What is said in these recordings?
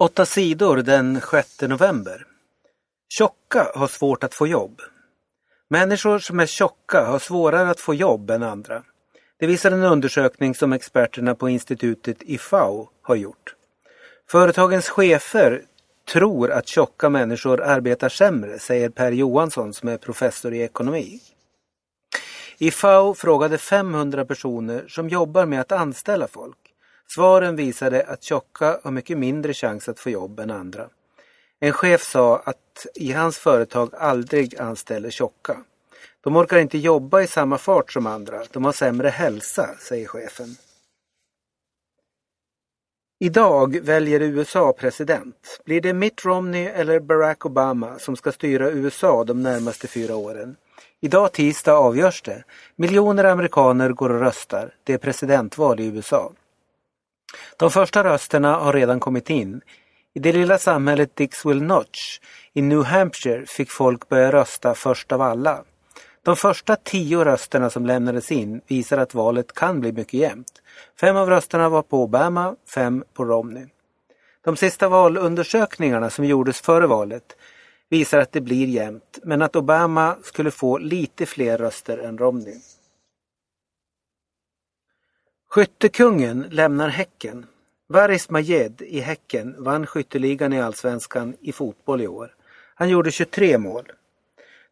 Åtta sidor den 6 november. Tjocka har svårt att få jobb. Människor som är tjocka har svårare att få jobb än andra. Det visar en undersökning som experterna på institutet IFAO har gjort. Företagens chefer tror att tjocka människor arbetar sämre, säger Per Johansson som är professor i ekonomi. IFAO frågade 500 personer som jobbar med att anställa folk. Svaren visade att tjocka har mycket mindre chans att få jobb än andra. En chef sa att i hans företag aldrig anställer tjocka. De orkar inte jobba i samma fart som andra. De har sämre hälsa, säger chefen. Idag väljer USA president. Blir det Mitt Romney eller Barack Obama som ska styra USA de närmaste fyra åren? Idag tisdag avgörs det. Miljoner amerikaner går och röstar. Det är presidentval i USA. De första rösterna har redan kommit in. I det lilla samhället Dixwell Notch i New Hampshire fick folk börja rösta först av alla. De första tio rösterna som lämnades in visar att valet kan bli mycket jämnt. Fem av rösterna var på Obama, fem på Romney. De sista valundersökningarna som gjordes före valet visar att det blir jämnt men att Obama skulle få lite fler röster än Romney. Skyttekungen lämnar Häcken. Varis Majed i Häcken vann skytteligan i Allsvenskan i fotboll i år. Han gjorde 23 mål.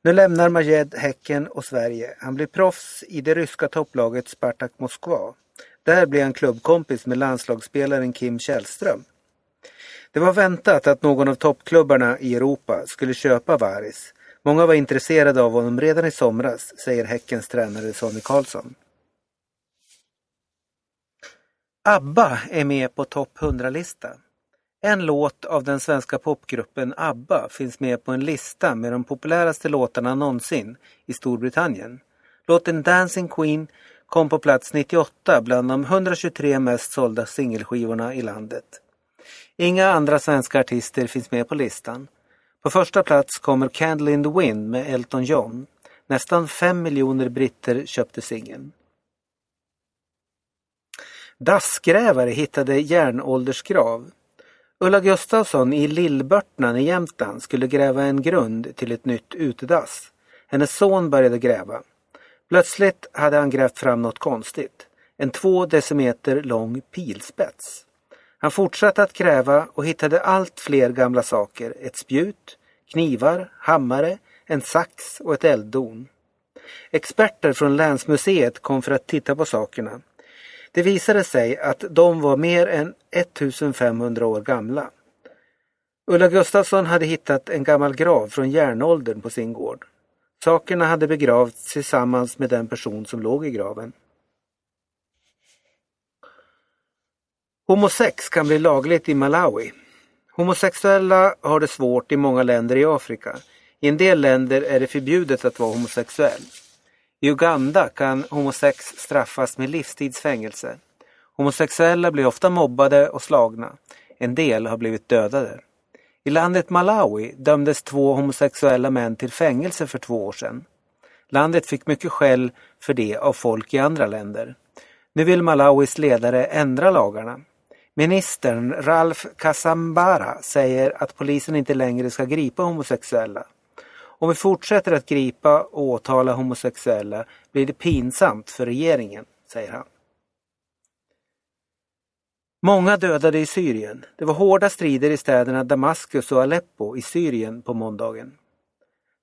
Nu lämnar Majed Häcken och Sverige. Han blir proffs i det ryska topplaget Spartak Moskva. Där blir han klubbkompis med landslagsspelaren Kim Källström. Det var väntat att någon av toppklubbarna i Europa skulle köpa Varis. Många var intresserade av honom redan i somras, säger Häckens tränare Sonny Karlsson. ABBA är med på topp 100-listan. En låt av den svenska popgruppen ABBA finns med på en lista med de populäraste låtarna någonsin i Storbritannien. Låten Dancing Queen kom på plats 98 bland de 123 mest sålda singelskivorna i landet. Inga andra svenska artister finns med på listan. På första plats kommer Candle in the Wind med Elton John. Nästan fem miljoner britter köpte singeln. Dassgrävare hittade järnåldersgrav. Ulla Gustafsson i Lillbörtnan i Jämtland skulle gräva en grund till ett nytt utedass. Hennes son började gräva. Plötsligt hade han grävt fram något konstigt. En två decimeter lång pilspets. Han fortsatte att gräva och hittade allt fler gamla saker. Ett spjut, knivar, hammare, en sax och ett elddon. Experter från länsmuseet kom för att titta på sakerna. Det visade sig att de var mer än 1500 år gamla. Ulla Gustafsson hade hittat en gammal grav från järnåldern på sin gård. Sakerna hade begravts tillsammans med den person som låg i graven. Homosex kan bli lagligt i Malawi. Homosexuella har det svårt i många länder i Afrika. I en del länder är det förbjudet att vara homosexuell. I Uganda kan homosex straffas med livstidsfängelse. Homosexuella blir ofta mobbade och slagna. En del har blivit dödade. I landet Malawi dömdes två homosexuella män till fängelse för två år sedan. Landet fick mycket skäll för det av folk i andra länder. Nu vill Malawis ledare ändra lagarna. Ministern Ralf Kasambara säger att polisen inte längre ska gripa homosexuella. Om vi fortsätter att gripa och åtala homosexuella blir det pinsamt för regeringen, säger han. Många dödade i Syrien. Det var hårda strider i städerna Damaskus och Aleppo i Syrien på måndagen.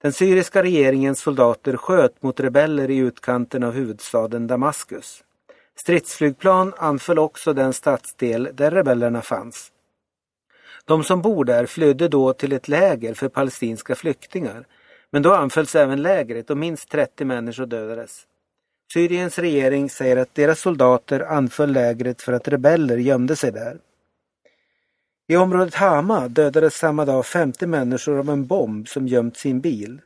Den syriska regeringens soldater sköt mot rebeller i utkanten av huvudstaden Damaskus. Stridsflygplan anföll också den stadsdel där rebellerna fanns. De som bor där flydde då till ett läger för palestinska flyktingar men då anfölls även lägret och minst 30 människor dödades. Syriens regering säger att deras soldater anföll lägret för att rebeller gömde sig där. I området Hama dödades samma dag 50 människor av en bomb som gömt sin bil.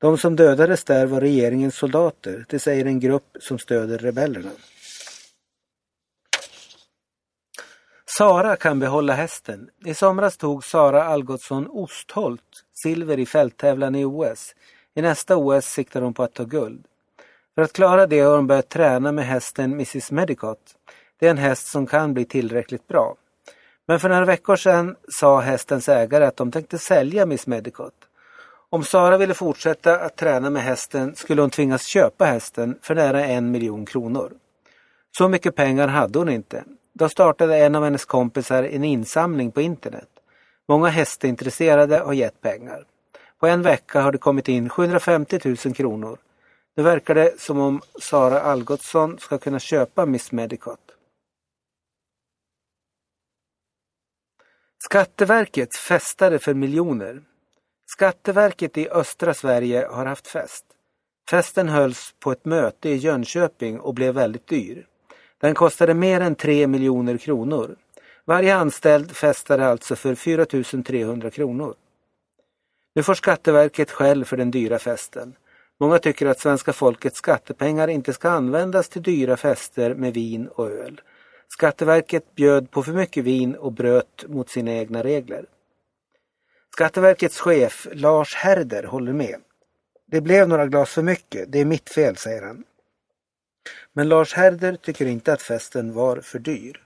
De som dödades där var regeringens soldater, det säger en grupp som stöder rebellerna. Sara kan behålla hästen. I somras tog Sara Algotsson Ostholt silver i fälttävlan i OS. I nästa OS siktar hon på att ta guld. För att klara det har hon börjat träna med hästen Mrs Medicott. Det är en häst som kan bli tillräckligt bra. Men för några veckor sedan sa hästens ägare att de tänkte sälja Miss Medicott. Om Sara ville fortsätta att träna med hästen skulle hon tvingas köpa hästen för nära en miljon kronor. Så mycket pengar hade hon inte. Då startade en av hennes kompisar en insamling på internet. Många hästintresserade har gett pengar. På en vecka har det kommit in 750 000 kronor. Nu verkar det som om Sara Algotsson ska kunna köpa Miss Medicott. Skatteverket festade för miljoner. Skatteverket i östra Sverige har haft fest. Festen hölls på ett möte i Jönköping och blev väldigt dyr. Den kostade mer än 3 miljoner kronor. Varje anställd festade alltså för 4 300 kronor. Nu får Skatteverket skäll för den dyra festen. Många tycker att svenska folkets skattepengar inte ska användas till dyra fester med vin och öl. Skatteverket bjöd på för mycket vin och bröt mot sina egna regler. Skatteverkets chef Lars Herder håller med. Det blev några glas för mycket, det är mitt fel, säger han. Men Lars Herder tycker inte att festen var för dyr.